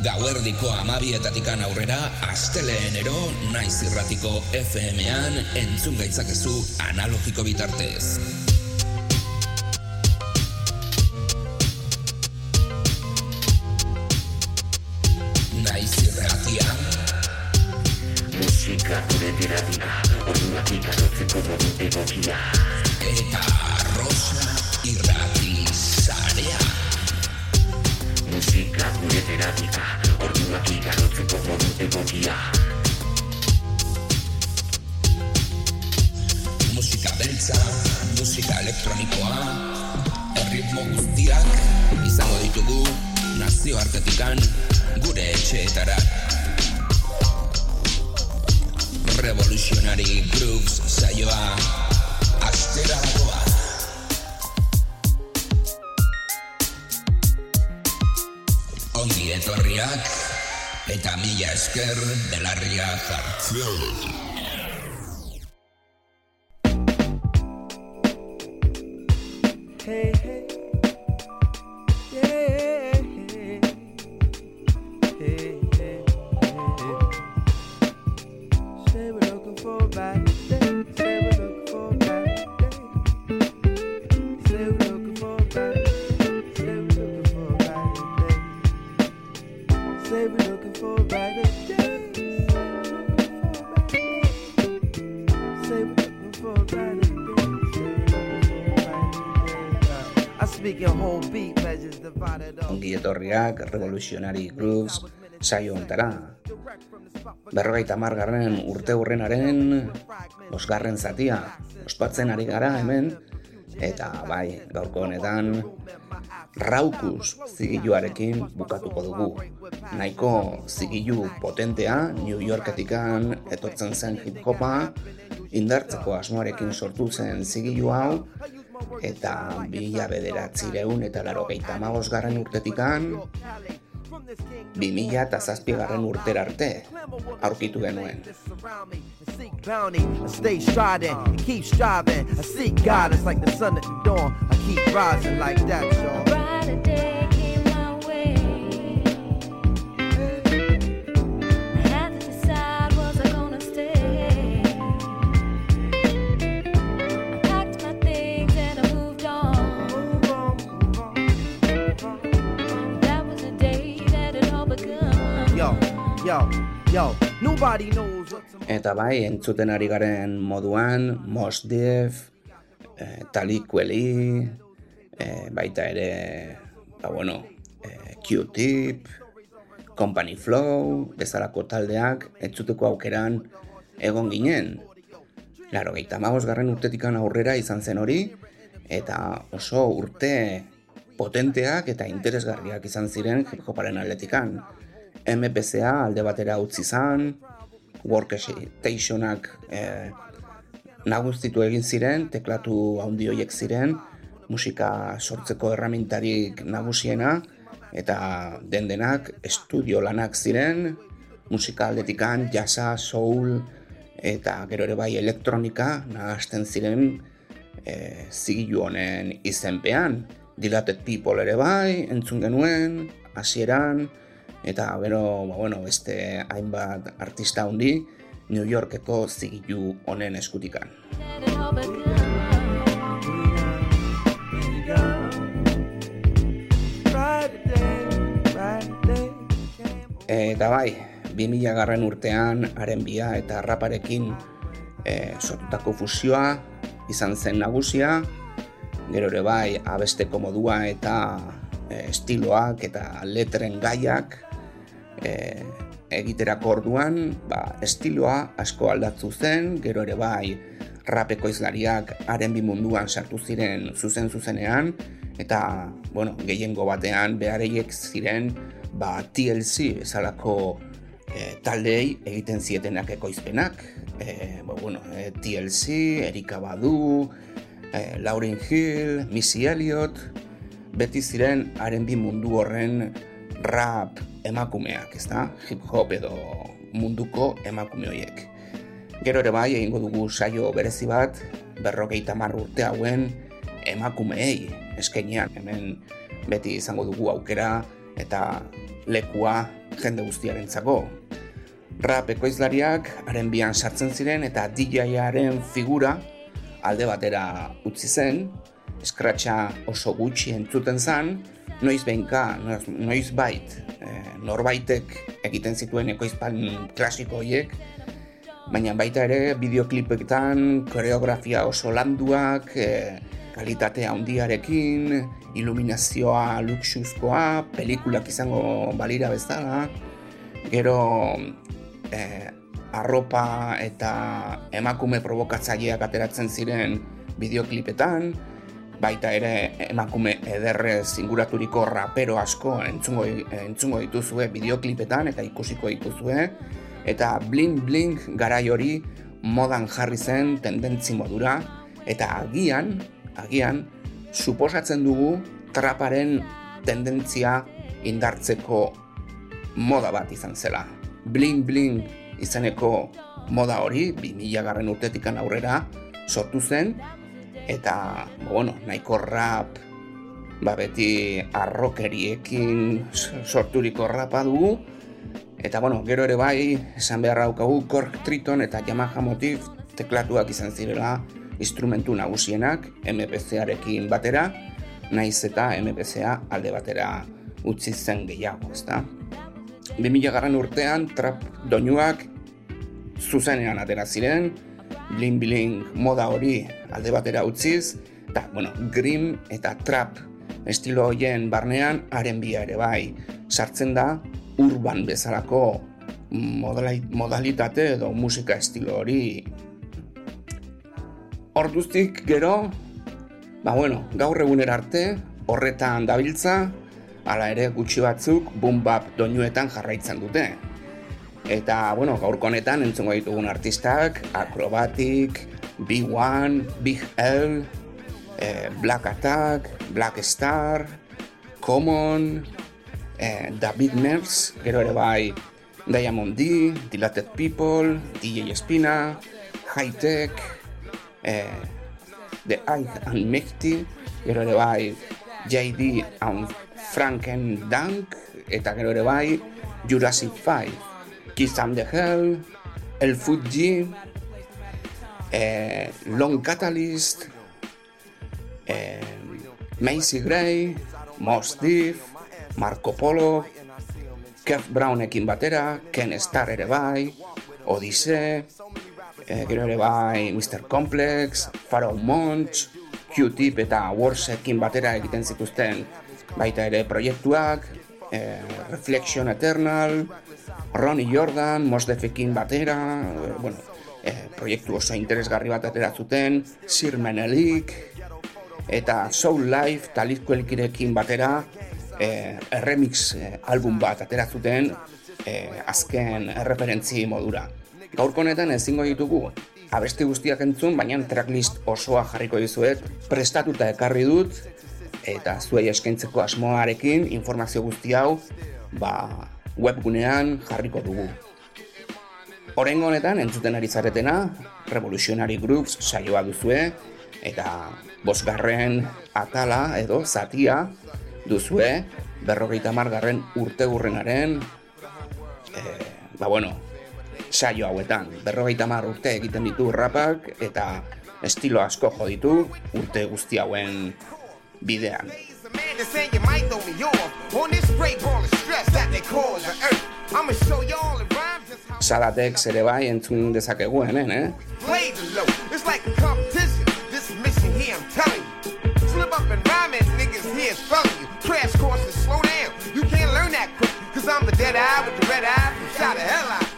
Gauerdiko amabietatikan aurrera, asteleenero naiz irratiko FM-an entzun gaitzakezu analogiko bitartez. Naiz irratia. Musika gure terapia, orduak ikarotzeko modu egokia. Eta Rosa Musika gure terapia, orduak ikarotzeko modu egokia. Musika beltza, musika elektronikoa, erritmo guztiak izango ditugu nazioartetikan gure etxeetara. Revolutionary Grooves saioa astera etorriak eta mila esker belarria jartzea. Ongi etorriak Revolutionary Grooves saio ontara. Berrogeita margarren urte hurrenaren osgarren zatia ospatzen ari gara hemen eta bai gaurko honetan Raukus zigiluarekin bukatuko dugu. Nahiko zigilu potentea New Yorketikan etortzen zen hip hopa indartzeko asmoarekin sortu zen zigilu hau eta bila bederatzireun eta laro garren urtetikan bi mila eta zazpigarren urtera arte aurkitu genuen. Bounty, I stay striving. I seek guidance like the sun at the dawn. I keep rising like that, y'all. Yo, yo, nobody knows. Eta bai, entzuten ari garen moduan, Mos Def, eh, Taliqueli, eh, baita ere, ba bueno, eh, Q-Tip, Company Flow, bezalako taldeak, entzuteko aukeran egon ginen. Laro, gehi garren urtetikan aurrera izan zen hori, eta oso urte potenteak eta interesgarriak izan ziren hip hoparen atletikan. MPCA alde batera utzi zan, workstationak eh, nagustitu egin ziren, teklatu handi horiek ziren, musika sortzeko erramintarik nagusiena, eta den denak estudio lanak ziren, musika aldetikan, jasa, soul, eta gero ere bai elektronika nahazten ziren e, zigilu honen izenpean. Dilated People ere bai, entzun genuen, hasieran, eta gero, ba, bueno, beste hainbat artista handi, New Yorkeko zigilu honen eskutikan. Eta bai, 2000 garren urtean R&B-a eta raparekin e, sortutako fusioa izan zen nagusia, gero ere bai abesteko modua eta e, estiloak eta letren gaiak e, egiterako orduan ba, estiloa asko aldatu zen, gero ere bai rapeko izlariak R&B munduan sartu ziren zuzen zuzenean eta bueno, gehiengo batean behareiek ziren ba, TLC bezalako e, taldeei egiten zietenak ekoizpenak. E, ba, bueno, e, TLC, Erika Badu, e, Lauryn Hill, Missy Elliott, beti ziren R&B mundu horren rap emakumeak, ezta? Hip hop edo munduko emakume horiek. Gero ere bai egingo dugu saio berezi bat, berrogeita hamar urte hauen emakumeei eskainian. Hemen beti izango dugu aukera eta lekua jende guztiarentzako. Rap ekoizlariak haren bian sartzen ziren eta DJ-aren figura alde batera utzi zen, eskratxa oso gutxi entzuten zen, noiz behinka, noiz, noiz bait, eh, norbaitek egiten zituen ekoizpan klasiko horiek, baina baita ere bideoklipetan koreografia oso landuak, e, kalitate handiarekin, iluminazioa luxuzkoa, pelikulak izango balira bezala, gero e, arropa eta emakume provokatzaileak ateratzen ziren bideoklipetan, baita ere emakume ederrez inguraturiko rapero asko entzungo, entzungo dituzue bideoklipetan eta ikusiko dituzue, eta bling bling garai hori modan jarri zen tendentzi modura. Eta agian, agian, suposatzen dugu traparen tendentzia indartzeko moda bat izan zela. Bling bling izeneko moda hori 2000 garren urtetikan aurrera sortu zen eta bueno, nahiko rap ba beti arrokeriekin sorturiko rapa dugu Eta bueno, gero ere bai, esan beharra daukagu Korg Triton eta Yamaha Motif teklatuak izan zirela instrumentu nagusienak MPC-arekin batera, naiz eta MPC-a alde batera utzi zen gehiago, ezta? 2000 garran urtean trap doinuak zuzenean atera ziren, bling bling moda hori alde batera utziz, eta, bueno, grim eta trap estilo hoien barnean haren bia ere bai sartzen da urban bezalako modali- modalitate edo musika estilo hori Orduztik gero, ba bueno, gaur egunera arte horretan dabiltza, hala ere gutxi batzuk boom bap doinuetan jarraitzen dute. Eta, bueno, gaurko honetan entzungo ditugun artistak, Acrobatic, B1, Big L, eh, Black Attack, Black Star, Common, eh, David Mers, gero ere bai Diamond D, Dilated People, DJ Espina, High Tech, eh, The Eye and Mechty, gero ere bai JD and Franken Dunk, eta gero ere bai Jurassic 5, Kiss and the Hell, El Fuji, eh, Long Catalyst, eh, Macy Gray, Mos Def, Marco Polo, Kev Brownekin batera, Ken Star ere bai, Odyssey, eh, gero ere bai Mr. Complex, Pharaoh Monch, Q-Tip eta Warsekin batera egiten zituzten baita ere proiektuak, eh, Reflection Eternal, Ronnie Jordan, Mos Defekin batera, eh, bueno, eh, proiektu oso interesgarri bat atera zuten, Sir Menelik, eta Soul Life talizkoelkirekin batera eh, remix album bat atera zuten eh, azken erreferentzi modura. Gaurko honetan ezingo ditugu abesti guztiak entzun, baina tracklist osoa jarriko dizuet prestatuta ekarri dut eta zuei eskaintzeko asmoarekin informazio guzti hau ba, webgunean jarriko dugu. Horengo honetan entzuten ari zaretena Revolutionary Groups saioa duzue eta bosgarren atala edo zatia duzue berrogeita margarren urte urrenaren eh, ba bueno, saio hauetan berrogeita mar urte egiten ditu rapak eta estilo asko jo ditu urte guzti hauen bidean. That's saying you might throw me off on this great ball of stress that they call the earth. I'ma show y'all in rhymes just how Salatex ere bai entzun dezakegu hemen, eh? play the low. It's like a competition. This mission here, I'm telling you. Slip up and rhyme and niggas here is felling you. Crash course and slow down. You can't learn that quick. Cause I'm the dead eye with the red eye from shot the hell out.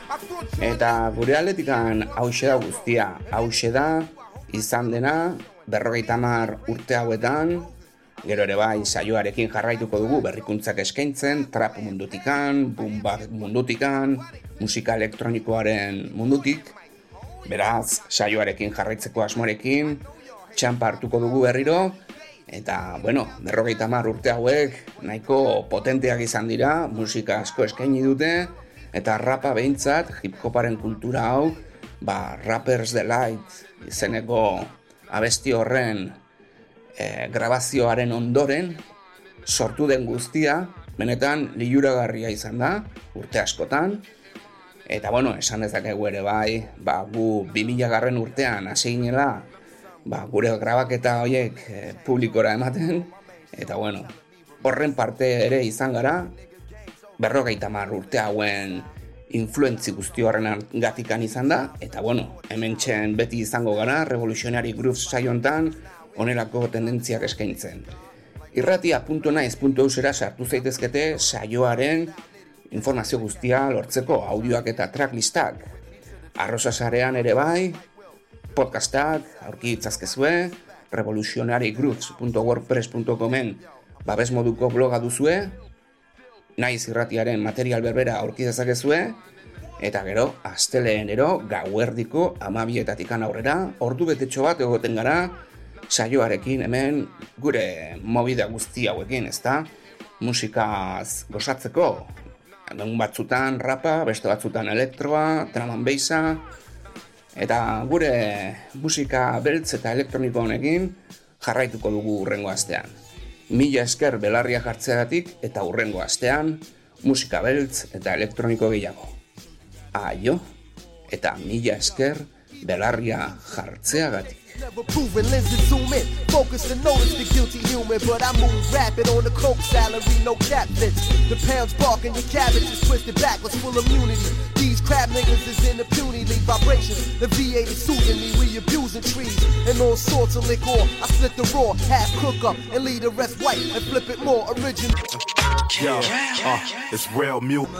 You Eta gure aldetikan hause da guztia, hause da izan dena berrogeita mar urte hauetan, gero ere bai saioarekin jarraituko dugu berrikuntzak eskaintzen, trap mundutikan, boom bap mundutikan, musika elektronikoaren mundutik, beraz saioarekin jarraitzeko asmorekin, txampa hartuko dugu berriro, eta, bueno, berrogeita mar urte hauek nahiko potenteak izan dira, musika asko eskaini dute, eta rapa behintzat, hip-hoparen kultura hau, ba, Rappers Delight izeneko abesti horren e, grabazioaren ondoren sortu den guztia, benetan liuragarria izan da, urte askotan, eta bueno, esan dezakegu ere bai, ba, gu 2000 garren urtean hasi ginela, ba, gure grabaketa horiek e, publikora ematen, eta bueno, horren parte ere izan gara, berrogeita mar urte hauen influentzi guzti horren gatikan izan da, eta bueno, hemen txen beti izango gara, Revolutionary Grooves saiontan, onerako tendentziak eskaintzen. Irratia.naiz.eusera sartu zaitezkete saioaren informazio guztia lortzeko audioak eta tracklistak. Arrosa sarean ere bai, podcastak aurki itzazkezue, revolutionarygrooves.wordpress.comen babes moduko bloga duzue, naiz irratiaren material berbera aurki dezakezue, eta gero, asteleenero gauerdiko amabietatikan aurrera, ordu betetxo bat egoten gara, saioarekin hemen gure mobida guzti hauekin, ezta? Musikaz gozatzeko, egun batzutan rapa, beste batzutan elektroa, traman beisa, eta gure musika beltz eta elektroniko honekin jarraituko dugu urrengo astean. Mila esker belarria jartzeagatik eta urrengo astean musika beltz eta elektroniko gehiago. Aio, eta mila esker belarria jartzeagatik. Never proven lenses zoom in, focus and notice the guilty human. But I move rapid on the coke salary, no catfish. The pounds barking, your cabbage is twisted backwards, full immunity. These crab niggas is in the puny league vibrations. The V8 is suiting me, we abusing trees and all sorts of liquor. I split the raw, half cook up, and leave the rest white and flip it more original. Yo, uh, it's real music.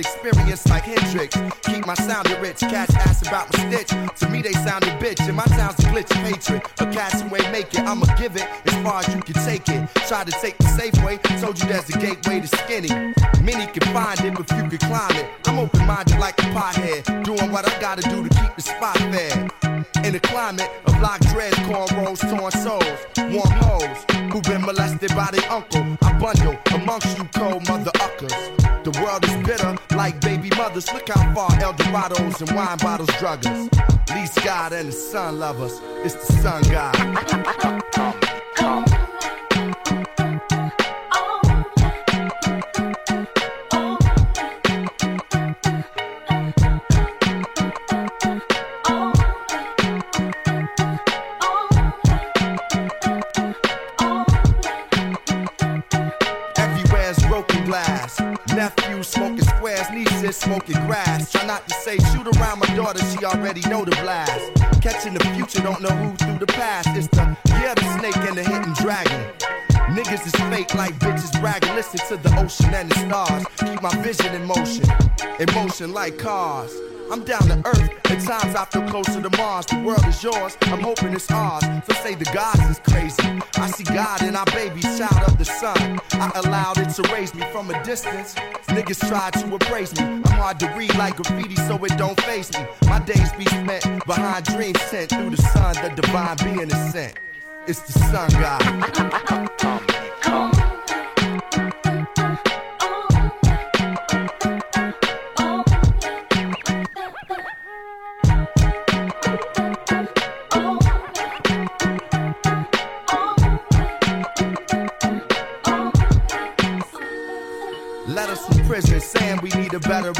Experience like Hendrix. Keep my sound rich. Cats ask about my stitch. To me, they sound a bitch. And my town's a glitch of hatred. But cats who ain't make it, I'ma give it as far as you can take it. Try to take the safe way. Told you there's a gateway to skinny. Many can find it, but few can climb it. I'm open minded like a pothead. Doing what I gotta do to keep the spot fair. In the climate of lock dreads, cornrows, torn souls, warm hoes who been molested by their uncle. I bundle amongst you cold mother uckers. The world is bitter like baby mothers. Look how far El Dorados and wine bottles drug us. Least God and the sun lovers. It's the sun God. Smoking squares, nieces smoking grass. Try not to say shoot around my daughter, she already know the blast. Catching the future, don't know who through the past. It's the yeah, the snake and the hidden dragon. Niggas is fake like bitches bragging. Listen to the ocean and the stars. Keep my vision in motion. In motion like cars. I'm down to earth. At times I feel closer to Mars. The world is yours. I'm hoping it's ours. So say the gods is crazy. I see God in our baby, child of the sun. I allowed it to raise me from a distance. Niggas try to appraise me. I'm hard to read like graffiti, so it don't face me. My days be spent behind dreams sent through the sun. The divine being is sent. It's the sun god.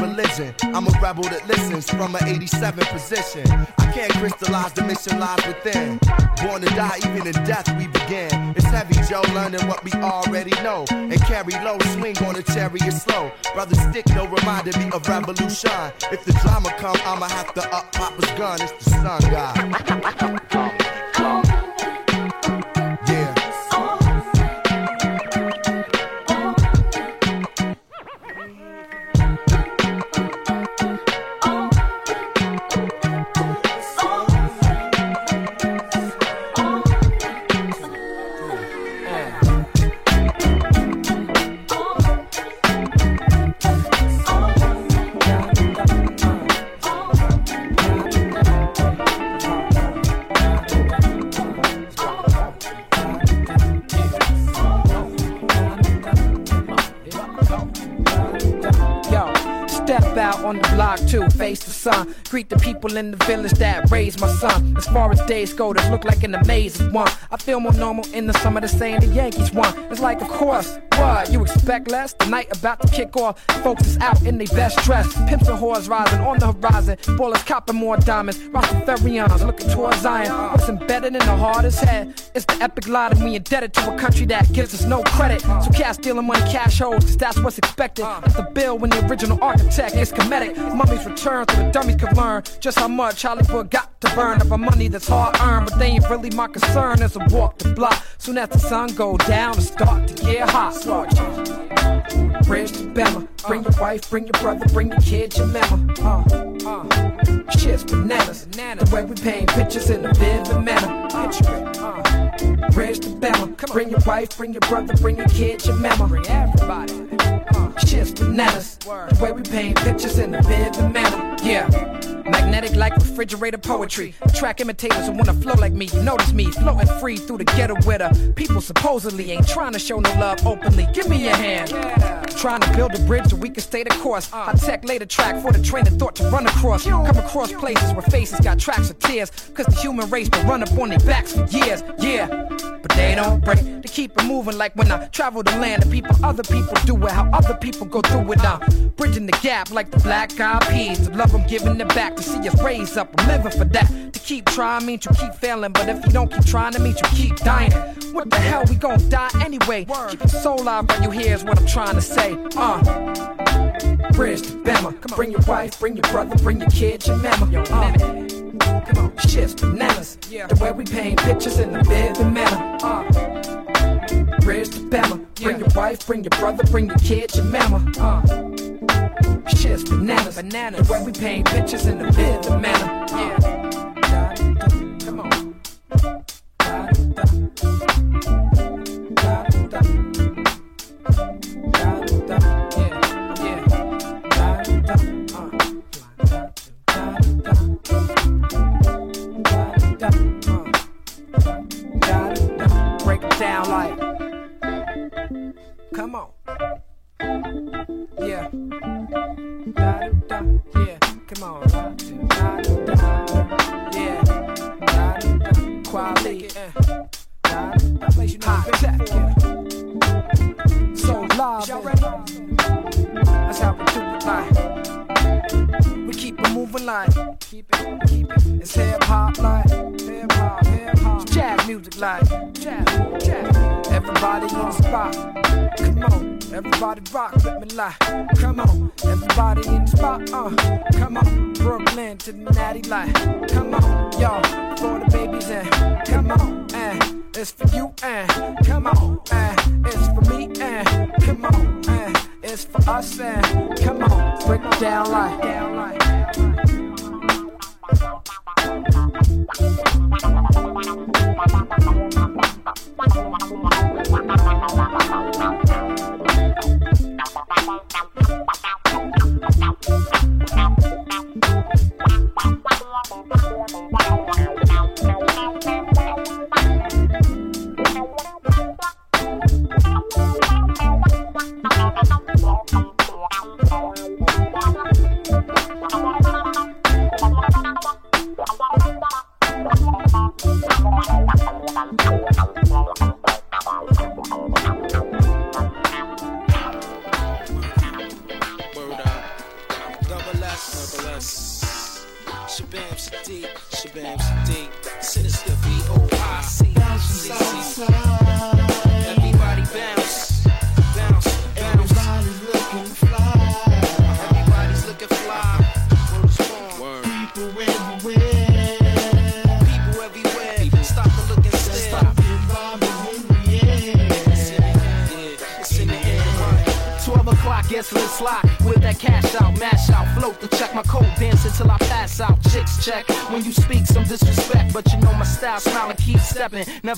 Religion. I'm a rebel that listens from an 87 position. I can't crystallize the mission lies within. Born to die, even in death we begin. It's heavy, Joe, learning what we already know. And carry low, swing on a chariot slow. Brother Stick, no reminded me of revolution. If the drama come, I'ma have to up Papa's gun. It's the sun god. Greet the people in the village that raised my son. As far as days go, this look like an amazing one. I feel more normal in the summer than saying the Yankees won. It's like, of course, what? You expect less? The night about to kick off. Folks is out in their best dress. Pimps and whores rising on the horizon. Ballers copping more diamonds. Rastafarians looking towards Zion. What's embedded in the hardest head? It's the epic lie that we indebted to a country that gives us no credit. So cash stealing money, cash holes, cause that's what's expected. That's the bill when the original architect is comedic. Mummies return to the dummies could learn just how much Hollywood got to burn up a money that's hard earned. But they ain't really my concern as I walk the block. Soon as the sun go down, it start to get hot. Bridge to Bama. Bring your wife, bring your brother, bring your kid, your mama. Uh, uh. Shit's bananas. The way we paint pictures in a vivid manner. Picture it. Uh. Bridge. Bring your wife, bring your brother, bring your kid, your mama. Bring everybody. Shit's bananas. The way we paint pictures in the a vivid manner. Yeah. Magnetic like refrigerator poetry. Track imitators who wanna flow like me. You notice me floating free through the ghetto where the people supposedly ain't trying to show no love openly. Give me your hand. Trying to build a bridge so we can stay the course. I tech laid a track for the train of thought to run across. Come across places where faces got tracks of tears. Cause the human race been run up on their backs for years. Yeah. But they don't break. They keep it moving like when I travel the land. The people other people do it. How other people go through it. I'm bridging the gap like the black eyed peas. The love I'm giving it back to see us raise up. I'm living for that. To keep trying means you keep failing. But if you don't keep trying, it means you keep dying. What the hell? We gon' die anyway. Keep your soul alive while you hear is what I'm trying to say. Uh. Bridge to Bama. Come on. Bring your wife, bring your brother, bring your kid, your mama. Uh. Come on, shit's bananas. The way we paint pictures in a vivid manner. Uh. Bridge to Bama. Bring your wife, bring your brother, bring your kid, your mama. Uh. Shit's bananas. bananas. The way we paint pictures in a vivid manner. Yeah.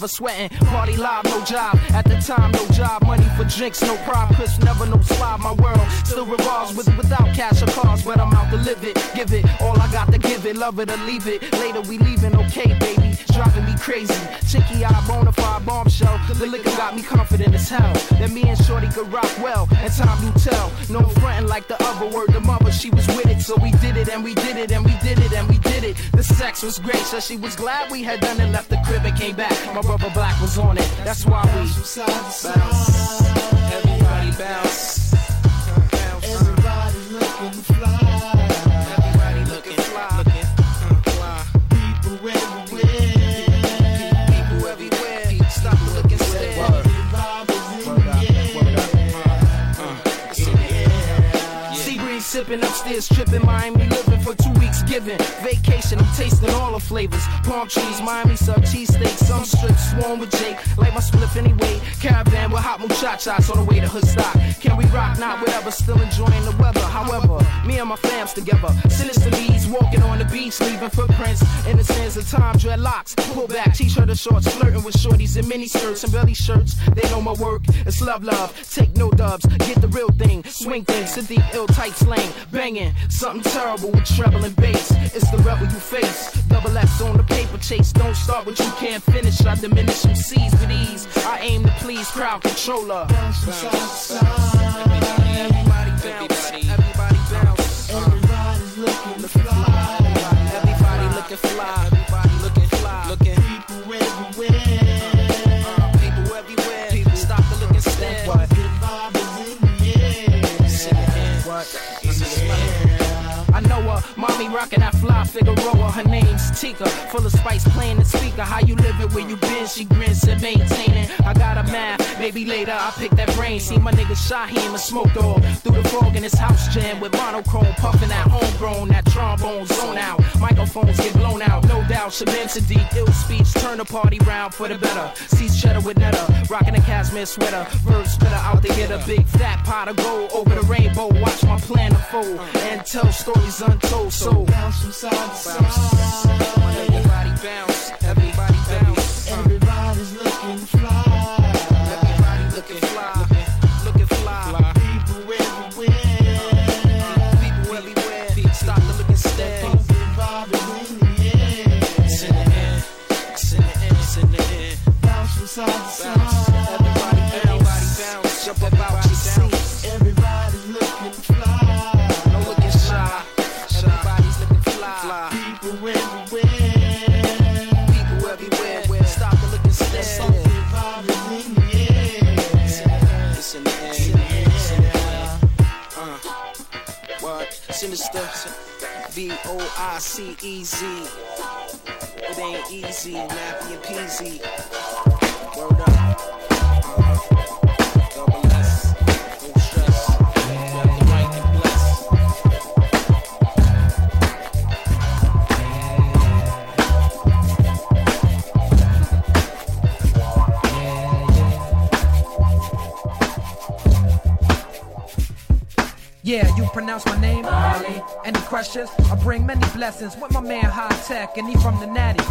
Never sweating. Party live, no job. At the time, no job, money for drinks, no prop. Chris never no slob. My world still revolves with without cash or cars, but I'm out to live it, give it all I got to give it, love it or leave it. Later we leaving, okay, baby, driving me crazy. Was great, so she was glad we had done it. Left the crib and came back. My brother Black was on it. That's why we bounce. Everybody bounce. Everybody looking fly. Everybody looking fly. Looking fly. People everywhere. People everywhere. Stop to look and stare. Sipping upstairs, tripping Miami, living for two weeks, giving vacation. I'm tasting flavors. Palm trees, Miami sub cheesesteak, some strips, swarm with Jake. Like my spliff anyway. Caravan with hot muchachas on the way to Hoodstock. Can we rock? Not whatever, still enjoying the weather. However, me and my fams together, sinister bees walking on the beach, leaving footprints in the sands of time. Dreadlocks, pull back, t-shirt and shorts, flirting with shorties in mini skirts and belly shirts. They know my work. It's love, love. Take no dubs, get the real thing. Swing things, Sadiq ill tight slang, banging. Something terrible with treble and bass. It's the rebel you face. Double S on the paper chase. Don't start what you can't finish. I diminish some C's with ease. I aim to please crowd controller. Everybody bounce. Everybody bounce. Everybody's looking fly. Everybody looking fly. Everybody looking fly. Looking. People everywhere. People everywhere. People stop to look and stare. Good vibe is in the air. I know her, mommy rockin' that fly Figueroa. Her name's Tika, full of spice playing the speaker. How you living? Where you been? She grins and maintaining. I got a math, maybe later I pick that brain. See my nigga Shaheem and Smoke Dog through the fog in his house jam with monochrome puffin' that homegrown, that trombone zone out. Microphones get blown out, no doubt. Sadiq, ill speech, turn the party round for the better. Sees cheddar with Netta, rockin' a cashmere sweater. Verb spitter out to get a big fat pot of gold over the rainbow. Watch my plan unfold and tell stories untold. So side to side. everybody bounce, everybody bounce. O I C E Z. It ain't easy, nappy and peasy. Word up. Uh-huh. Double S. No stress. Left to right and bless. Yeah, yeah. Yeah, you pronounce my name? Ali. Any questions? I bring many blessings with my man High Tech, and he from the Natty.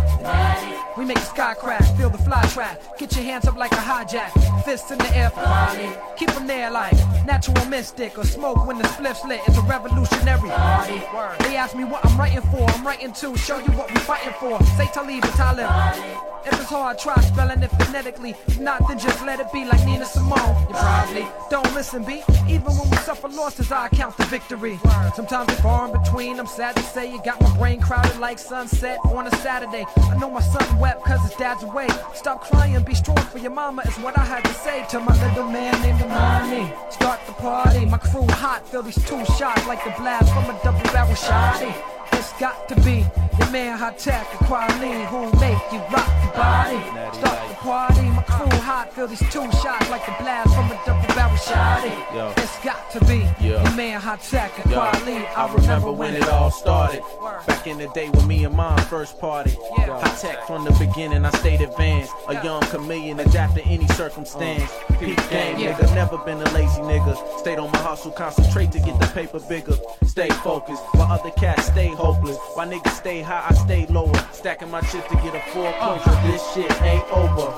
We make the sky crack, feel the fly track. Get your hands up like a hijack, fists in the air for Ali. Keep them there like natural mystic or smoke when the spliff's lit. It's a revolutionary. Word. They ask me what I'm writing for. I'm writing to show you what we fighting for. Say Talib and Talib. If it's hard, try spelling it phonetically. If not, then just let it be like Nina Simone. You probably don't listen, B. Even when we suffer losses, I count the victory. Sometimes it's far in between. I'm sad to say you got my brain crowded like sunset on a Saturday. I know my son wept cause his dad's away. Stop crying, be strong for your mama is what I had to say to my little man named Amani. Start the party, my crew hot, feel these two shots like the blast from a double barrel shotty. It's got to be your man Hi-Tek and quality who make you rock your body. Start the party, my crew hot, feel these two shots like the blast from a double barrel shot. Yo. It's got to be Yo. your man Hi-Tek and Yo, quality. I remember when it all started. Back in the day when me and mom first party. Yeah. Hi-Tek from the beginning, I stayed advanced. A young chameleon, adapt to any circumstance. Uh, peak game, Yeah. nigga, never been a lazy nigga. Stayed on my hustle, concentrate to get the paper bigger. Stay focused, while other cats stay hopeless. While niggas stay high, I stay lower. Stacking my chips to get a foreclosure. Uh. This shit ain't over.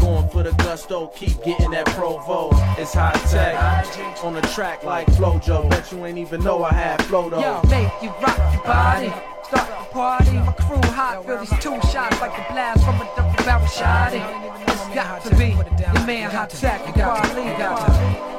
Going for the gusto, keep getting that provo. It's high tech. On the track like Flojo. Bet you ain't even know I had flow though. Yo, make you rock your body. Start the party, my crew hot, feel these two shots like the blast from a double barrel shotty. It's got to be your man hot tech and quality. Got to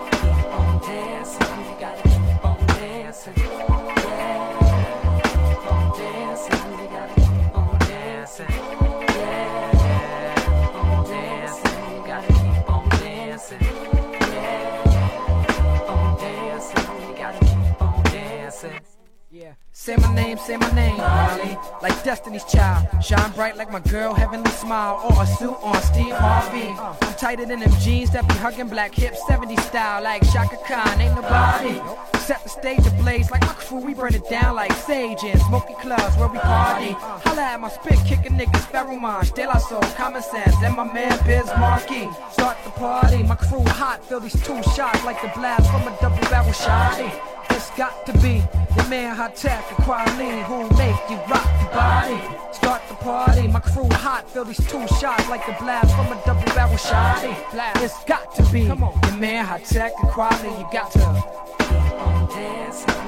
say my name, say my name, Harley. Like Destiny's Child. Shine bright like my girl, heavenly smile. Or a suit on Steve Harvey. I'm tighter than them jeans that be hugging black hips, 70 style. Like Chaka Khan, ain't nobody. Set the stage ablaze like my crew, we burn it down like sage in smoky clubs where we party. Holla at my spit kicking niggas, Pheromone, De La Soul, Common Sense, and my man Biz Markie. Start the party, my crew hot, feel these two shots like the blast from a double barrel shotty. It's got to be man Hi-Tek, the quality who make you rock your body. Start the party, my crew hot, feel these two shots like the blast from a double barrel shotty. It's got to be Come the man Hi-Tek, the quality you got to. Keep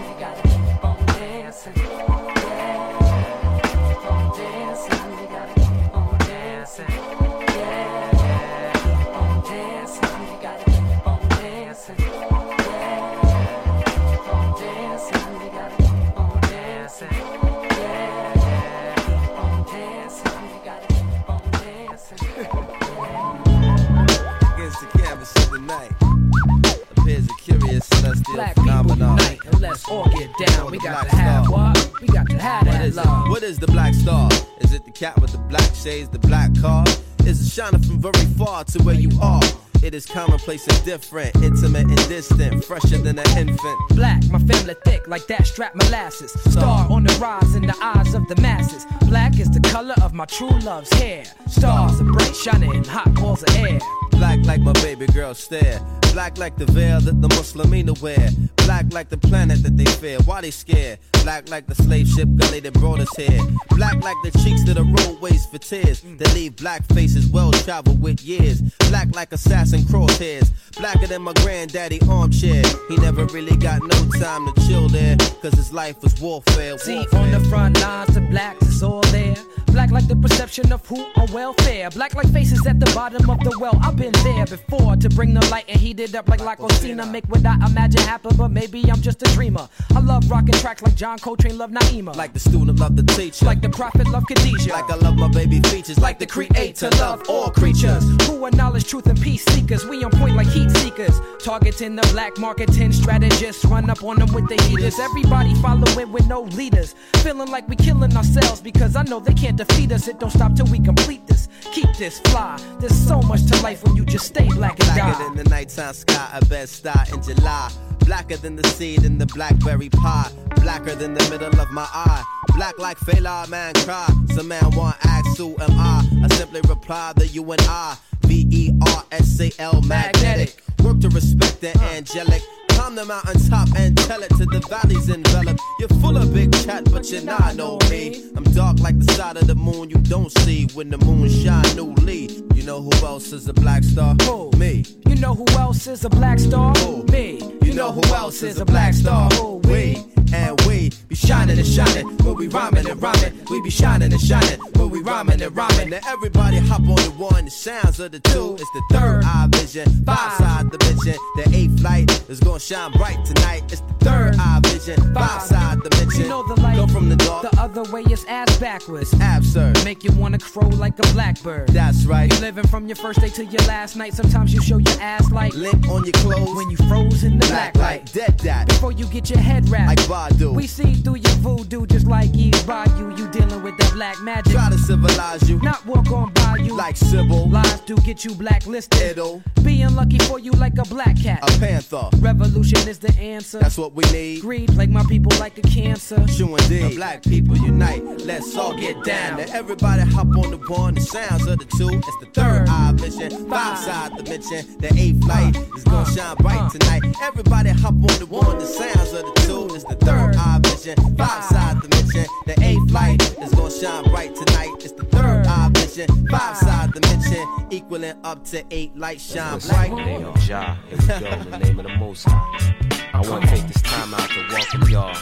celestial Black people phenomenon. unite and let's all get down. We got to have what? We got to have What that is it? love. What is the black star? Is it the cat with the black shades, the black car? Is it shining from very far to where you are? It is commonplace and different, intimate and distant, fresher than an infant. Black, my family thick like that strap molasses. Star on the rise in the eyes of the masses. Black is the color of my true love's hair. Stars are bright, shining, in hot balls of air. Black like my baby girl stare. Black like the veil that the Muslimina wear. Black like the planet that they fear. Why they scared? Black like the slave ship gully that brought us here. Black like the cheeks that the roadways for tears. That leave black faces well traveled with years. Black like assassin crosshairs. Blacker than my granddaddy armchair. He never really got no time to chill there. Cause his life was warfare. See, warfare. on the front lines, the blacks is all there. Black like the perception of who on welfare. Black like faces at the bottom of the well. I've been there before to bring the light and heat it up like Lacosina. Make what I imagine happen, but maybe I'm just a dreamer. I love rocking tracks like John Coltrane love Naima. Like the student love the teacher. Like the prophet love Khadijah. Like I love my baby features. Like the creator love all creatures. Who are knowledge, truth, and peace seekers. We on point like heat seekers. Targeting the black marketing strategists. Run up on them with the heaters. Everybody following with no leaders. Feeling like we killing ourselves because I know they can't defeat us. It don't stop till we complete this. Keep this fly. There's so much to life when you just stay black and Blacker die. than the nighttime sky, a bed star in July. Blacker than the seed in the blackberry pie. Blacker than the middle of my eye. Black like Fela man cry. Some man want ask who am I? I simply reply that you and I. V E R S A L magnetic. Work to respect the angelic. Climb the mountain top and tell it to the valleys enveloped. You're full of big chat, but you're not know me. I'm dark like the side of the moon you don't see when the moon shine newly. You know who else is a black star? Who? Me. You know who else is a black star? Who? Me. You know who else is a black star? Who? We and we be shining and shining when we rhyming and rhyming. We be shining and shining when we rhyming and rhyming. Now everybody hop on the one. The sounds of the two. It's the third eye vision. Five side dimension. The eighth light is gonna shine bright tonight. It's the third eye vision. Five side dimension. You know the light. Come from the dark. The other way is ass backwards. Absurd. Make you wanna crow like a blackbird. That's right. You living from your first day to your last night. Sometimes you show your ass like Lint on your clothes. when you froze in the black black light. light. Dead that. Before you get your head wrapped. Like Badu. We see through your voodoo just like Eve Bayou. You dealing with that black magic. Try to civilize you. Not walk on by you. Like Sybil. Lies do get you blacklisted. It'll. Being lucky for you like a black cat. A panther. Revolution is the answer. That's what we need. Greed plague my people like a cancer. True indeed. The black people unite. Let's all get down. Now everybody hop on the one. The sounds of the two. It's the third eye vision. Five side dimension. The eighth light is gonna uh, shine bright uh. tonight. Everybody hop on the one. The sounds of the two. It's the third eye vision. Five side dimension. The eighth light is gonna shine bright tonight. It's the third eye vision. Five side dimension. Equaling up to eight lights shine bright. In the name of here we go, in the name of the Most High. I want to take this time out to welcome y'all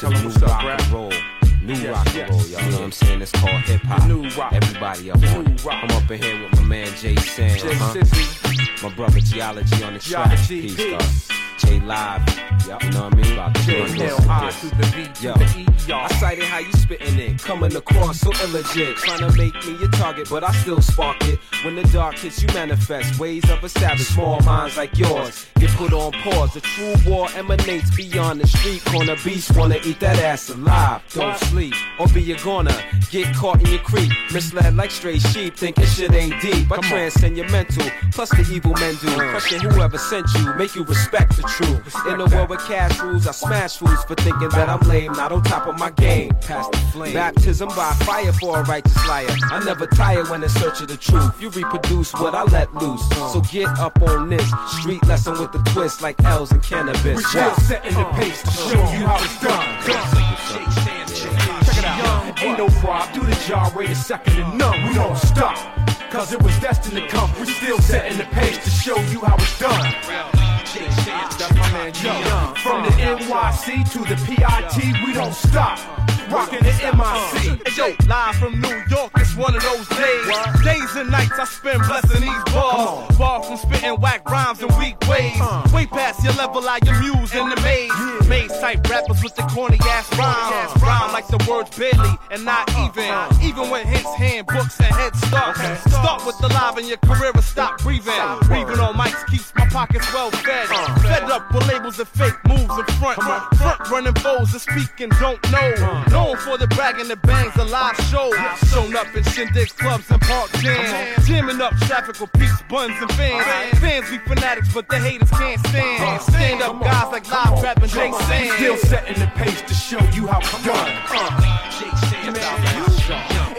to new rock Brad. and roll. New Yes, rock and yes. roll, y'all You know what I'm saying? It's called hip hop. New rock. Everybody up on New it. rock. I'm up in here with my man Jay Sam, Jay huh? My brother Geology on the track. Geology, Peace, peace. Live. Yep. You know what I mean? About to J run this L and I this. to the to Yo. the. I cited how you spitting it, coming across so illegit. Trying to make me your target, but I still spark it. When the dark hits, you manifest ways of a savage. Small minds like yours get put on pause. The true war emanates beyond the street corner. Beasts wanna eat that ass alive. Don't sleep or be a goner. Get caught in your creep, misled like stray sheep, thinking shit ain't deep. I transcend your mental, plus the evil men do. Question whoever sent you, make you respect the truth. In a world with cash rules, I smash fools for thinking that I'm lame, not on top of my game. Past the flame. Baptism by fire for a righteous liar. I never tire when in search of the truth. You reproduce what I let loose. So get up on this street lesson with the twist like L's and cannabis. We still Wow. setting the pace to show you how it's done. Check it out. Ain't no prob, do the job, rate a second and none. We don't stop. Cause it was destined to come. We still setting the pace to show you how it's done. From the NYC to the PIT, we don't stop. Rocking the MIC. Hey, yo, live from New York, it's one of those days. Days and nights I spend blessing these bars. Far from spitting whack rhymes in weak ways. Way past your level, I amuse in the maze. Maze type rappers with the corny ass rhymes. Rhyme like the words barely and not uh, even. Uh. Even when hits, handbooks, and head start. Start with the live and your career will stop breathing. Breathing on mics keeps my pockets well fed. Uh. Fed up with labels and fake moves in front. Front running foes and speaking don't know. Known for the bragging the bangs, the live shows. Shown up in shindigs, clubs, and park jams. Jamming up traffic with peace, buns, and fans. Fans be fanatics, but the haters can't stand. Stand up guys like live rap and Jake Sand. Still setting the pace to show you how it's done. Uh.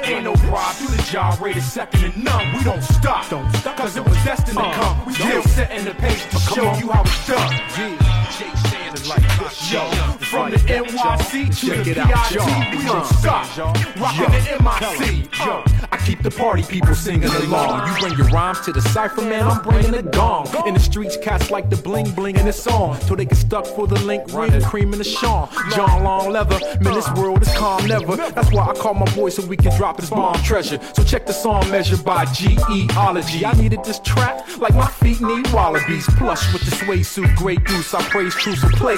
Ain't no prob, do the job, rate a second and none. We don't stop. Don't stop. Cause it was destined to uh. come. We still setting the pace to show you how it's done. Yo, from the NYC to the PIT, we don't stop. Rocking the MIC. Yo, I keep the party people singing along. You bring your rhymes to the cipher, man, I'm bringing the gong. In the streets, cats like the bling bling in the song. Till they get stuck for the link, ring, cream in the Sean. John Long Leather, man, this world is calm never. That's why I call my boy so we can drop this bomb treasure. So check the song measured by G-E-ology. I needed this track like my feet need wallabies. Plush with the suede suit, great goose. I praise truth, so play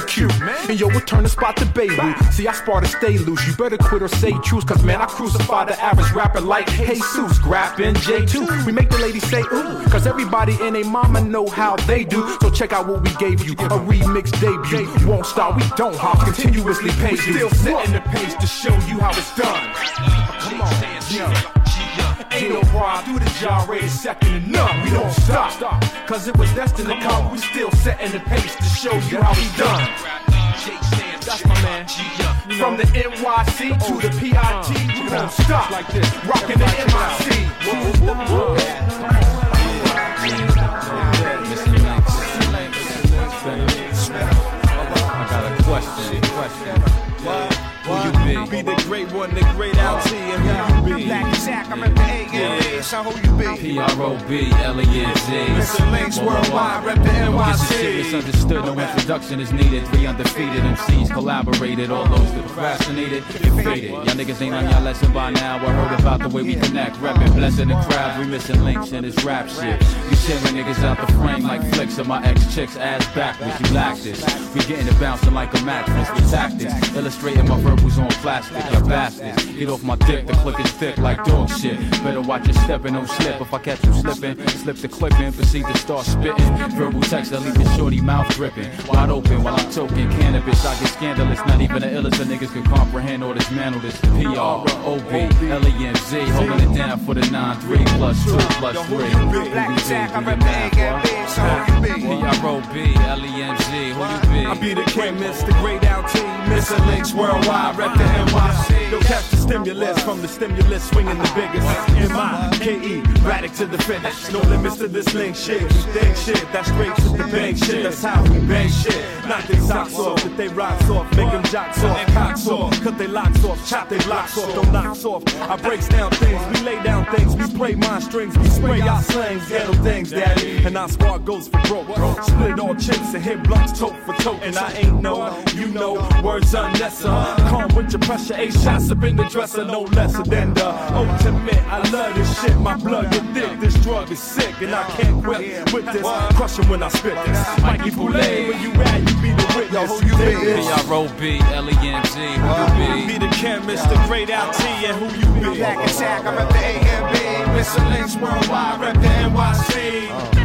And yo, we turn the spot to Beirut. See, I spar to stay loose. You better quit or say truth, cause man, I crucify the average rapper like Jesus. Grappin' J2. We make the ladies say ooh, cause everybody and they mama know how they do. So check out what we gave you. A remix debut. Won't stop, we don't hop, continuously pay you. Still setting the pace to show you how it's done. Come on, yo. Ain't no prob, do the job, second and none. We don't stop, cause it was destined to come. We still setting the pace to show you how we done. That's my man. From the NYC to the PIT, uh, we don't stop like this. Rocking the MIC. I got a question. question. Who you be? Be the great one, the great LT, and who you be? Black I'm at the A so who you be? P-R-O-B, L-E-N-Z. Mr. Links Worldwide, rep the Don't get some NYC. shit misunderstood, no introduction is needed. Three undefeated MCs collaborated, all those that procrastinated, get faded. Y'all niggas ain't on y'all lesson by now. I heard about the way we connect, reppin', blessing the crowd. We missing links in this rap shit. You tearing niggas out the frame like flicks of my ex chick's ass backwards. You lack this. We getting it bouncing like a mattress with tactics. Illustrating my verbals on plastic, you bastards. Get off my dick, the click is thick like dog shit. Better watch your step and don't slip. If I catch you slipping, slip the clip and proceed to start spitting. Verbal text that leave your shorty mouth dripping. Wide open while I'm toking cannabis. I get scandalous, not even the illest of niggas can comprehend or dismantle this. P-R-O-B, L-E-N-Z, holding it down for the 9-3 plus 2 plus 3. Black Jack, I'm at the A so who you be? P-R-O-B, L-E-N-Z, who you be? I be the king, Mr. Great LT, Mr. Links Worldwide, rep the NYC. Yo, catch the stimulus from the stimulus, swinging the biggest. M-I-K-E, radic to the finish. No limits to this link shit. We think shit, that's straight to the bank shit. That's how we bang shit. Knock they socks off, that they rocks off, make them jocks off, cocks off. Cut they locks off, chop they blocks off, don't knocks off. I breaks down things, we lay down things, we play my strings, we spray our slangs, ghetto things, daddy. And our squad goes for broke. Split all chips and hit blunts, tote for tote. And I ain't know, you know, words unnecessary. Calm with your pressure, eight shots up in the dresser, no lesser than the ultimate. I love this shit, my blood get thick. This drug is sick and I can't quit with this. Crush 'em when I spit this. Mikey Boulay, where you at? You be the witness. Who you be? P-R-O-B, L-E-N-G, who you be? Be the chemist, the great LT, and who you be? Black attack, I rep the AMB. Mr. links worldwide, rep the NYC. Uh.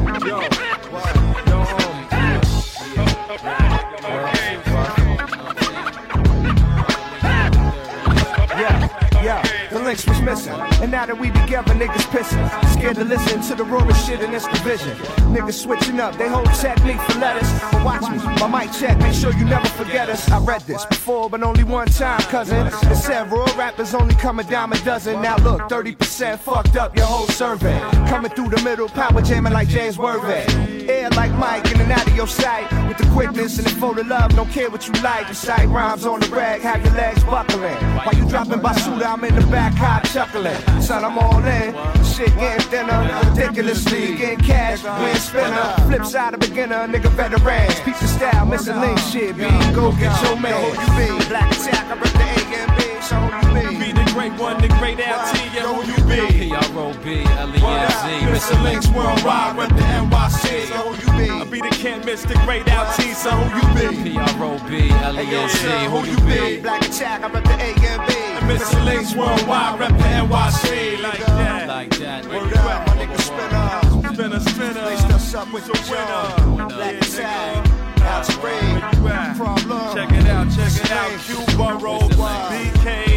Links was missing. And now that we together, niggas pissing. Scared to listen to the roaring shit in this division. Niggas switching up, they whole technique for letters. But watch me, my mic check, make sure you never forget us. I read this before, but only one time, cousin. It raw rappers only come a dime a dozen. Now look, 30% fucked up your whole survey. Coming through the middle, power jamming like James Worthy. Air like Mike, in and out of your sight. With the quickness and the flow to love, don't care what you like. Recite rhymes on the rag, have your legs buckling. While you dropping basura, I'm in the back high chuckling. Son, I'm all in. Shit getting thinner, ridiculously getting cash, win spinner. Flip side of beginner, nigga veterans. Piece of style, missing link shit. B, go get your man. You? Black attack, I rep the AMB. So who you be? Great one, the great LT, and who you be? P-R-O-B, L-E-N-G, Missing links worldwide, rep the NYC. So who you be? I be the can't miss the great LT, so who you be? P-R-O-B, L-E-N-G, who you be? Black attack, I rep the AMB. Missing links worldwide, rep the NYC. Like that. Like that. Where you at, my nigga? Spinner. Spinner, spinner. Laced us up with a the winner. Black Yeah, attack, out to Where raid. you at? Problem. Check it out, check it out. Cuba Road, BK,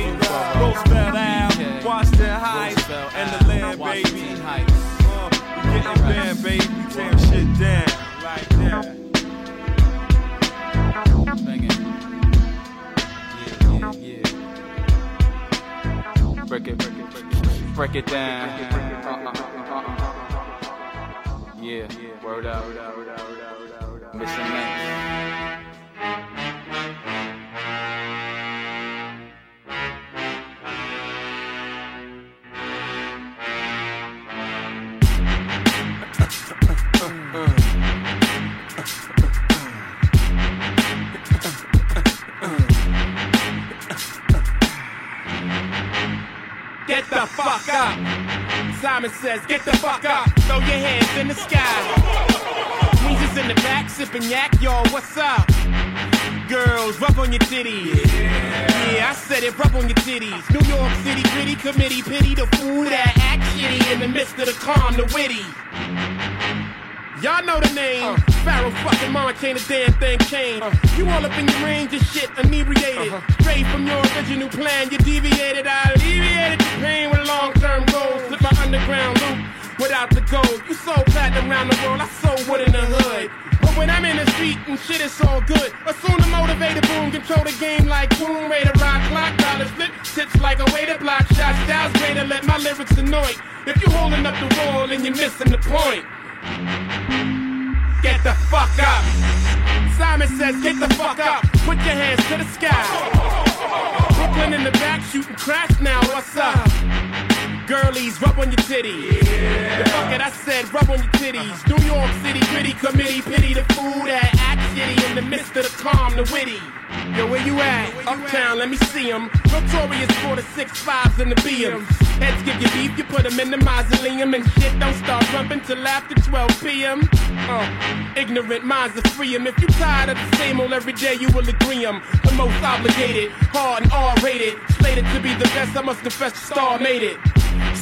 Washington Heights, and the land, baby. Uh, we getting banned, baby. We tearing shit down. Like that. Yeah, yeah, yeah. Break it, break it, break it, break it down. Yeah, word out, word out, word out, word out, word out, word out. Missing links. Get the fuck up. Simon says, get the fuck up. Throw your hands in the sky. Weezer's in the back, sipping yak, yo, what's up? Girls, rub on your titties. Yeah. I said it, rub on your titties. New York City gritty committee, pity the fool that act shitty in the midst of the calm, the witty. Y'all know the name. Pharoahe fucking mom can't a damn thing change. You all up in your range of shit, inebriated. Uh-huh. Straight from your original plan, you deviated. I alleviated the pain with long term goals. Slip my underground loop without the gold. You sold platinum around the world, I sold wood in the hood. But when I'm in the street and shit, it's all good. Assume the motivated boom, control the game like boom, way to rock, clock, dollars flip, tips like a way to block shots. Styles greater, let my lyrics annoy. If you holding up the wall and you're missing the point. Get the fuck up. Simon says, get the fuck up. Put your hands to the sky. Brooklyn in the back shooting crash now. What's up? Girlies, rub on your titties. The fuck it, I said, rub on your titties. New York City gritty committee, pity the food that act shitty in the midst of the calm, the witty. Yo, where you at? Uptown, let me see see 'em. Notorious for the six fives and the BMs. Heads give you beef, you put 'em in the mausoleum. And shit don't start rumping till after 12 p.m. Uh, ignorant minds are free 'em. If you tired of the same old every day, you will agree 'em. The most obligated, hard and R-rated. Slated to be the best, I must confess the star made it.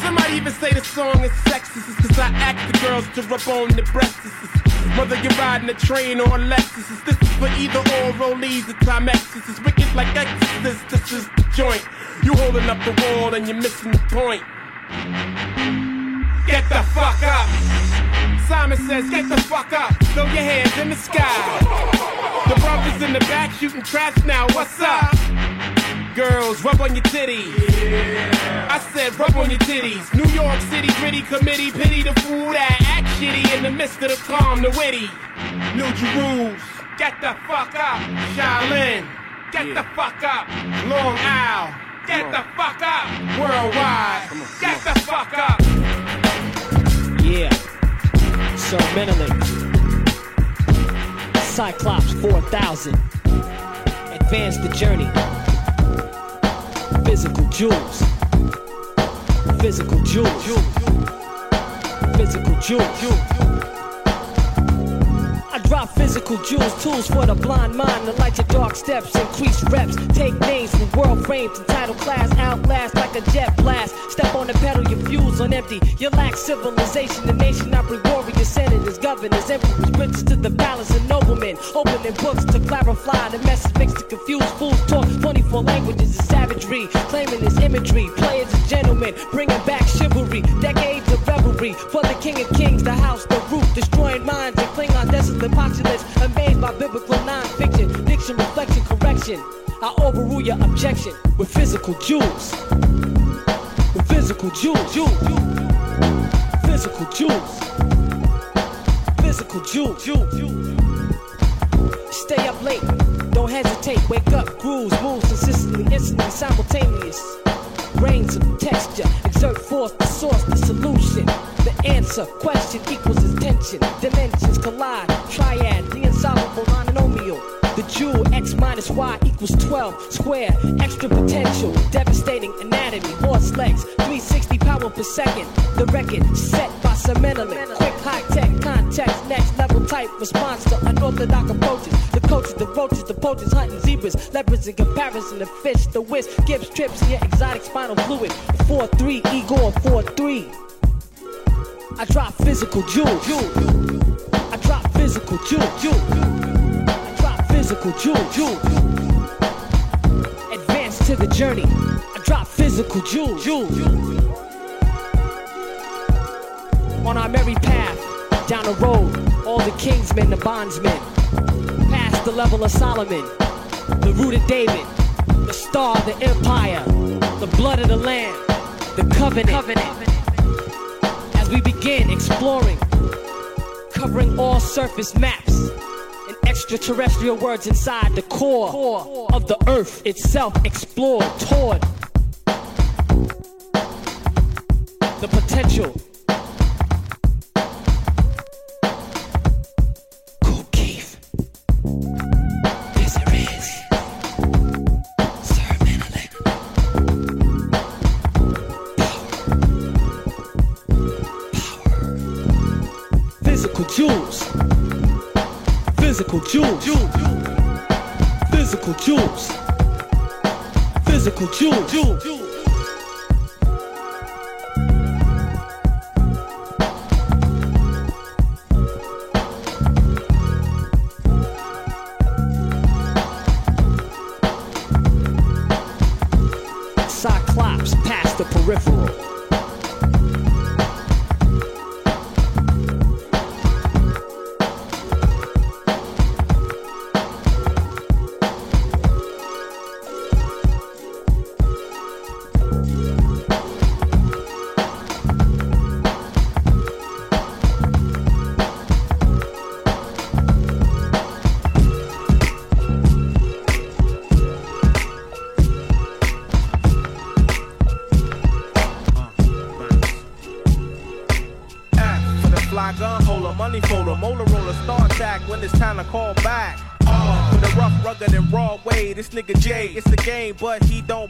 Somebody even say the song is sexist cause I ask the girls to rub on the breasts. Whether you're riding a train or a Lexus, this is for either or rollies or Timex. This is wicked like Exorcist, this is the joint. You holding up the wall and you're missing the point. Get the fuck up. Simon says, get the fuck up. Throw your hands in the sky. The brothers in the back shooting traps now. What's up? Girls, rub on your titties. I said, rub on your titties. New York City gritty committee, pity the fool that shitty in the midst of the calm, the witty. New Jerusalem, get the fuck up. Shaolin, get the fuck up. Long Isle, get the fuck up. Worldwide, get the fuck up. Yeah. So mentally. Cyclops 4000. Advance the journey. Physical jewels. Physical jewels. Physical jewels. Drop physical jewels, tools for the blind mind, to light your dark steps, increase reps, take names from world frames, title class, outlast like a jet blast. Step on the pedal, your fuse on empty. You lack civilization, the nation bring warriors, senators, governors, emperors, princes to the palace and noblemen. Opening books to clarify the message mixed to confuse fools. Talk 24 languages of savagery, claiming this imagery. Players and gentlemen, bringing back chivalry, decades of revelry for the king of kings, the house, the roof, destroying minds and Klingon desolate populace, amazed by biblical non-fiction, diction, reflection, correction. I overrule your objection with physical jewels. With physical jewels, jewels, physical jewels, physical jewels. Stay up late, don't hesitate, wake up, grooves, moves consistently, instantly, simultaneous. Rains of texture, exert force, the source, the solution. The answer, question equals intention. Dimensions collide, triad, the insoluble monomial. The jewel, x minus y equals 12, square, extra potential, devastating anatomy, horse legs, 360 power per second. The record set by Semenalik, quick high tech context, next level type response to unorthodox approaches. The coaches, the roaches, the poachers, hunting zebras, leopards in comparison to fish, the whisk, gives trips in your exotic spinal fluid. 4 3, Igor 4 3. I drop physical jewels. I physical jewels. I drop physical jewels. Advance to the journey. I drop physical jewels. On our merry path, down the road, all the kingsmen, the bondsmen, past the level of Solomon, the root of David, the star of the empire, the blood of the lamb, the covenant. covenant as we begin exploring, covering all surface maps and extraterrestrial words inside the core of the earth itself, explored toward the potential. Physical jewels. Physical jewels. Physical jewels.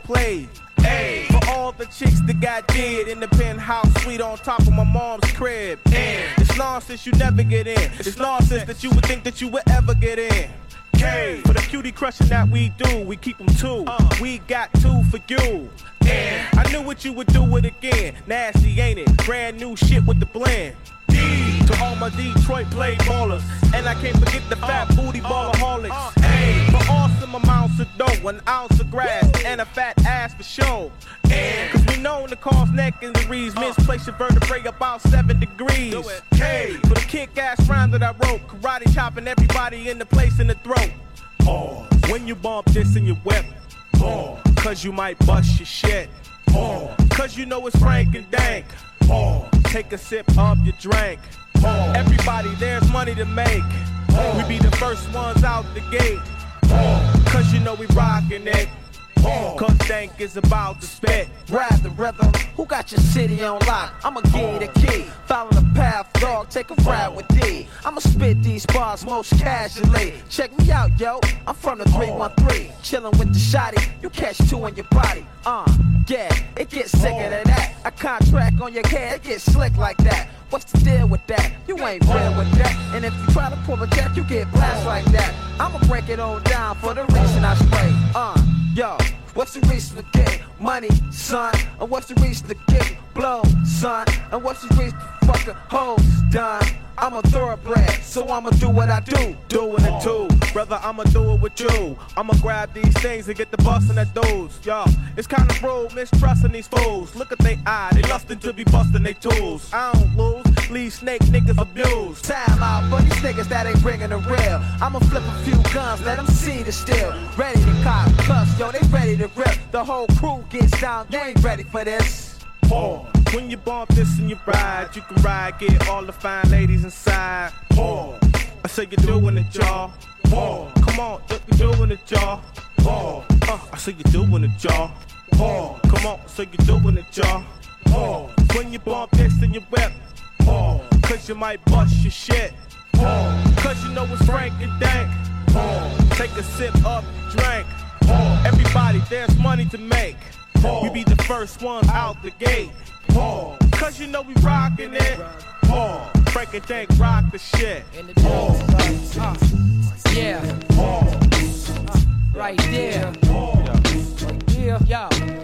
Play. A for all the chicks that got dead in the penthouse suite on top of my mom's crib. N it's nonsense you never get in. It's nonsense that you would think that you would ever get in. K for the cutie crushing that we do, we keep them two. We got two for you. And I knew what you would do it again. Nasty, ain't it? Brand new shit with the blend. D to all my Detroit play ballers. And I can't forget the fat booty ballaholics. A for awesome amounts of dough, an ounce of grass, and a fat ass for sure. And cause we known to cause neck injuries, misplace your vertebrae about seven degrees. K for the kick ass rhyme that I wrote, karate chopping everybody in the place in the throat. Pause. When you bump this in your whip, pause. Cause you might bust your shit. Pause. Cause you know it's Frank and Dank. Pause. Take a sip of your drink. Pause. Everybody, there's money to make. Oh. We be the first ones out the gate. Oh. Cause you know we rockin' it. Cause Dank is about to spit. Rap the rhythm. Who got your city on lock? I'ma give you the key. Follow the path, dog. Take a ride with D. I'ma spit these bars most casually. Check me out, yo. I'm from the 313. Chillin' with the shotty. You catch two in your body. Uh, yeah, it gets sicker than that. I contract on your head, it gets slick like that. What's the deal with that? You ain't real with that. And if you try to pull a jack, you get blast like that. I'ma break it on down for the reason I spray. Uh, yo. What's the reason get money, son? And what's the reason to get blow, son? And what's the reason to fucking hoes done? I'm a thoroughbred, so I'ma do what I do. Doing it too, brother. I'ma do it with you. I'ma grab these things and get the bustin' at those. Yo, it's kinda rude, mistrusting these fools. Look at they eye, they lustin' to be bustin' they tools. I don't lose, leave snake niggas abused. Time out for these niggas that ain't bringin' the real. I'ma flip a few guns, let them see the steel. Ready to cop, plus, yo, they ready to rip. The whole crew gets down, they ain't ready for this. Pause. When you bump this in your ride, you can ride, get all the fine ladies inside. Pause. I say you're doing it, y'all. Pause. Come on, you're doing it, y'all. Pause. Uh, I say you're doing it, y'all. Pause. Come on, say you're doing it, y'all. Pause. When you bump this in your whip, pause. Cause you might bust your shit. Pause. Cause you know it's Frank and Dank. Pause. Take a sip of drink. Everybody, there's money to make. We be the first ones out the gate. Paul. Cause you know we rockin' it. Paul. Frank and Dank rock the shit. Paul. Uh, yeah. Uh, right there. Paul, Yeah. Yo.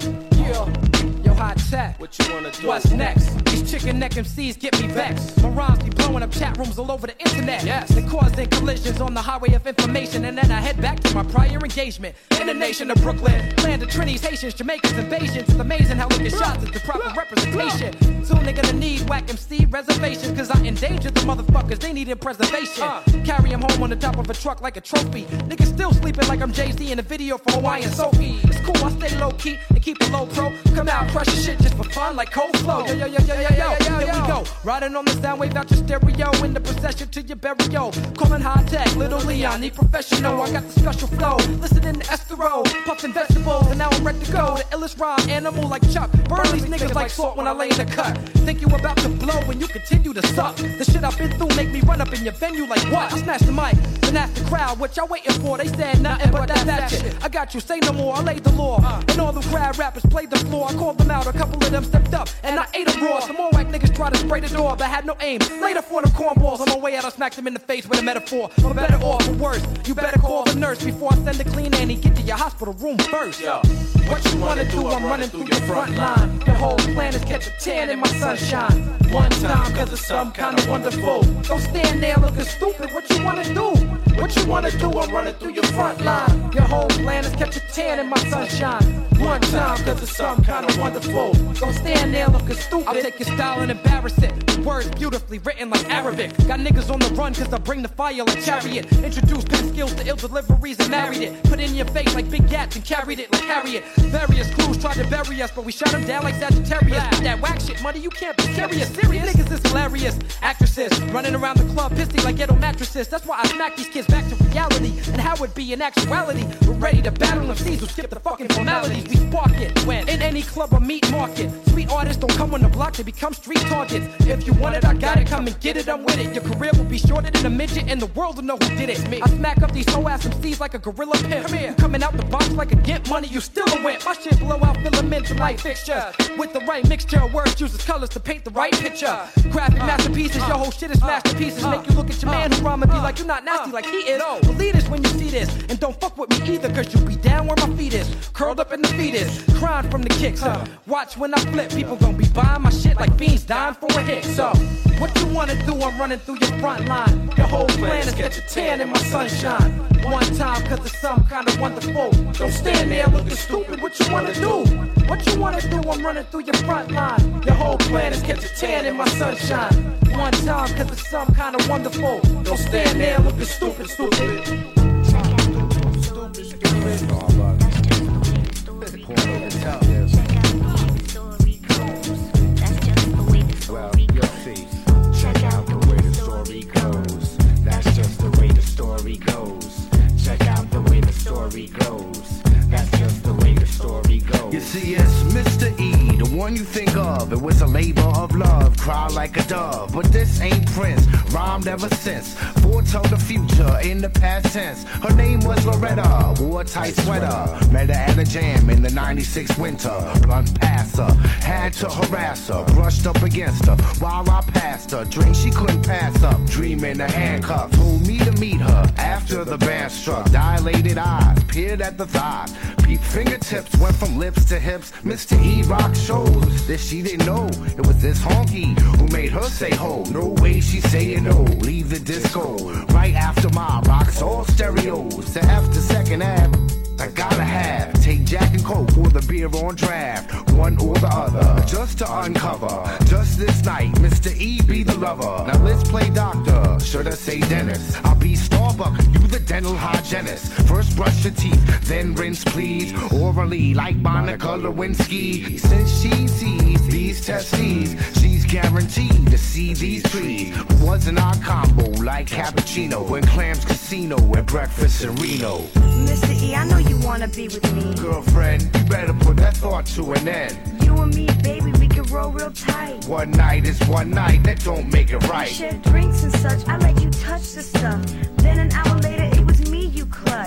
Yeah. Yo, hot tech. What you wanna do? What's next? These chicken neck MCs get me vexed. My rhymes be blowing up chat rooms all over the internet. Yes. They causing collisions on the highway of information. And then I head back to my prior engagement. In the nation of Brooklyn. Land of Trinis, Haitians, Jamaicans, invasions. It's amazing how looking shots is the proper representation. Soon they gonna need whack MC reservations. Cause I endangered the motherfuckers. They needed preservation. Carry 'em home on the top of a truck like a trophy. Niggas still sleeping like I'm Jay Z in a video for Hawaiian Sophie. It's cool, I stay low key and keep it low pro. Come out, crush your shit just for fun like cold flow. Yo, yo, yo, yo, yo, yo, here we go. Riding on the sound wave out your stereo in the procession to your burial. Calling Hi-Tek, little Leon, need professional. I got the special flow. Listening to Esthero, puffing vegetables, and now I'm ready to go. The illest rhyme animal like Chuck. Burn these niggas like salt when I lay in the cut. Think you about to blow when you continue to suck. The shit I've been through make me run up in your venue like what? I smashed the mic, then asked the crowd what y'all waiting for. They said nothing but that, that shit. I got you, say no more, I laid the law. Uh. And all the crowd rappers played the floor. I called them out, a couple of them stepped up, and I ate them raw. Some more whack niggas try to spray the door, but had no aim. Later for the cornballs, on my way out, I smacked them in the face with a metaphor. For better or for worse, you better call the nurse before I send a clean Annie. Get to your hospital room first. Yo, What you wanna do? I'm running through your front line. The whole plan is catch a tan in my sunshine. One time, cause it's some kind of wonderful. Don't stand there looking stupid. What you wanna do? What you wanna do? I'm running through your front line. Your whole plan is catch a tan in my sunshine. One time, cause it's some kind of wonderful. Don't stand there looking stupid. I'll take your style and embarrass it. Words beautifully written like Arabic. Got niggas on the run cause I bring the fire like chariot. Introduce pen skills to ill deliveries and married it. Put in your face like big gats and carried it like Harriet. Various crews tried to bury us, but we shut them down like Sagittarius. That whack shit money, you can't be serious. Serious niggas is hilarious. Actresses running around the club pissy like ghetto mattresses. That's why I smack these kids back to reality and how it be in actuality. We're ready to battle MCs who skip the fucking formalities. We spark it when in any club or meat market. Sweet artists don't come on the block, they become street targets. If you want it, I got it. Come and get it, I'm with it. Your career will be shorter than a midget, and the world will know who did it. Me. I smack up these hoe ass MCs like a gorilla pimp. Come here. Coming out the box like a gimp money, you still a wimp. My shit blow out filaments and light fixtures. With the right mixture of words, uses colors to paint the right picture. Graphic masterpieces, your whole shit is masterpieces. Make you look at your man who rhyme and be like, you're not nasty like he is. Believe this when you see this. And don't fuck with me either, cause you'll be down where my feet is. Curled up in the fetus, crying from the kicks. Uh. Watch when I flip, people gon' be buying my shit like fiends dying for a hit. So, what you wanna do? I'm running through your front line. Your whole plan is get your tan in my sunshine. One time, cause it's some kind of wonderful. Don't stand there looking stupid. What you wanna do? What you wanna do? I'm running through your front line. Your whole plan is get your tan in my sunshine. One time, cause it's some kind of wonderful. Don't stand there looking stupid, stupid. See. Check out the way the story goes. That's just the way the story goes. Check out the way the story goes. That's just the way the one you think of. It was a labor of love, cry like a dove. But this ain't Prince, rhymed ever since. Foretold the future in the past tense. Her name was Loretta, wore a tight sweater. Met her at a jam in the 96 winter. Blunt past had to harass her. Brushed up against her while I passed her. Drink she couldn't pass up. Dreaming a handcuffs. Told me to meet her after the band struck. Dilated eyes, peered at the thighs. Peep fingertips went from lips to hips. Mr. E rock shows that she didn't know it was this honky who made her say ho. No way she saying no. Leave the disco right after my rocks all stereos. To F the second half. I gotta have. Take Jack and Coke or the beer on draft. One or the other. Just to uncover. Just this night, Mr. E be the lover. Now let's play doctor. Should I say dentist? I'll be Starbuck, you the dental hygienist. First brush your teeth, then rinse please. Orally, like Monica Lewinsky. Since she sees these testes, she's guaranteed to see these trees. Wasn't our combo like cappuccino and clams casino at breakfast in Reno? Mr. E, I know you wanna be with me. Girlfriend, you better put that thought to an end. You and me, baby, we can roll real tight. One night is one night, that don't make it We right. shared drinks and such. I let you touch the stuff. Then an hour later, it was me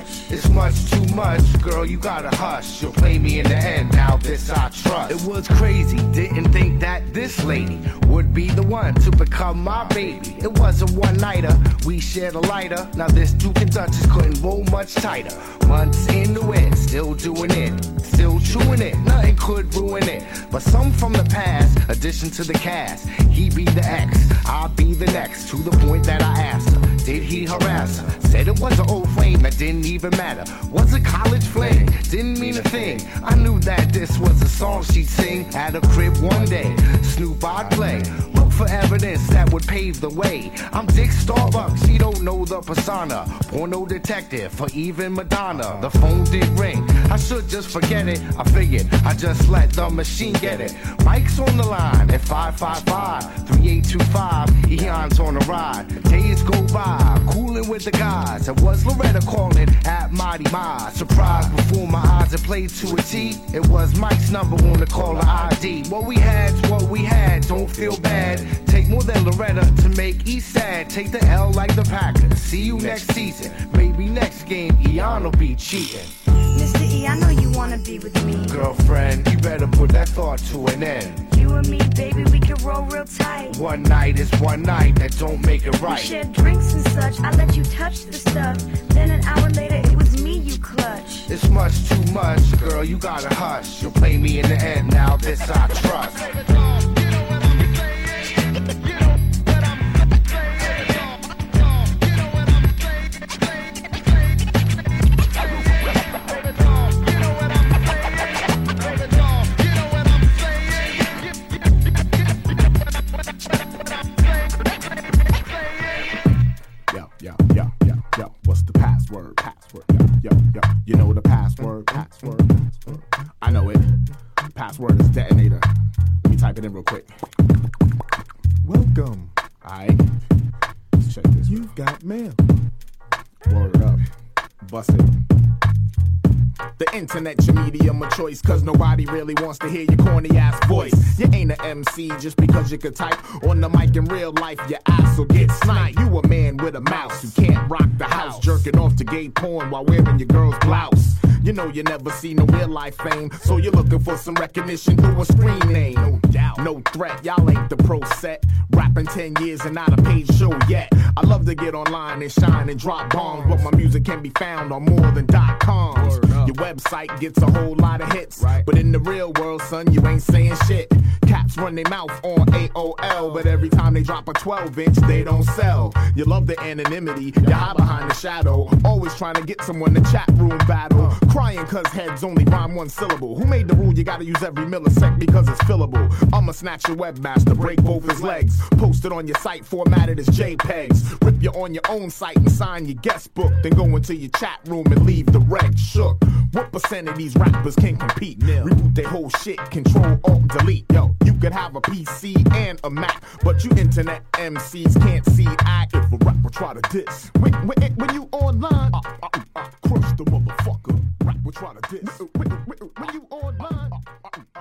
clutched. It's much too much, girl, you gotta hush. You'll play me in the end, now this I trust. It was crazy, didn't think that this lady would be the one to become my baby. It was a one nighter, we shared a lighter. Now this Duke and Duchess couldn't roll much tighter. Months in the it, still doing it, could ruin it. But some from the past, addition to the cast. He be the ex, I'll be the next. To the point that I asked her, did he harass her? Said it was an old flame that didn't even matter. Was a college fling, didn't mean a thing. I knew that this was a song she'd sing at a crib one day. Snoop I'd play. Look for evidence that would pave the way. I'm Dick Starbucks, she don't know the persona. Porno detective for even Madonna. The phone did ring. I should just forget it. I figured I just let the machine get it. Mike's on the line at 555 3825. Eon's on the ride. Days go by, cooling with the guys. It was Loretta calling at Mighty Ma. Surprise before my eyes had played to a T. It was Mike's number on the caller ID. What we had's what we had, don't feel bad. Take more than Loretta to make East sad. Take the L like the Packers. See you next season. Maybe next game, Eon will be cheating. I know you wanna be with me. Girlfriend, you better put that thought to an end. You and me, baby, we can roll real tight. One night is one night, that don't make it right. We shared drinks and such. I let you touch the stuff. Then an hour later, it was me you clutched. It's much too much, girl, you gotta hush. You'll play me in the end, now this I trust. Yo, yo, yo. You know the password, password, password. I know it. Password is detonator. Let me type it in real quick. Welcome. Alright. Let's check this. You've got mail. Word up. Bust it. Internet, your medium of choice, cause nobody really wants to hear your corny ass voice. You ain't a MC just because you could type on the mic in real life, your ass will get sniped. You a man with a mouse who can't rock the house, jerking off to gay porn while wearing your girl's blouse. You know you never see no real life fame, so you're looking for some recognition through a screen name. No doubt, no threat, y'all ain't the pro set. Rapping 10 years and not a paid show yet. I love to get online and shine and drop bombs, but my music can be found on more than dot coms. Your website gets a whole lot of hits, Right. but in the real world, son, you ain't saying shit. Cats run their mouth on AOL, but every time they drop a 12 inch, they don't sell. You love the anonymity, you hide behind the shadow. Always trying to get someone to chat room battle. Uh. Crying cause heads only rhyme one syllable. Who made the rule you gotta use every millisecond because it's fillable? I'ma snatch your webmaster, break both his legs. Post it on your site, formatted as JPEGs. Rip you on your own site and sign your guest book. Then go into your chat room and leave the reg shook. What percent of these rappers can compete. Yeah. Reboot their whole shit, control alt delete. Yo, you could have a PC and a Mac, but you internet MCs can't see I if a rapper try to diss. When, when, when you online, I, I, I crush the motherfucker. Rapper try to diss. When, when, when you online, I, I,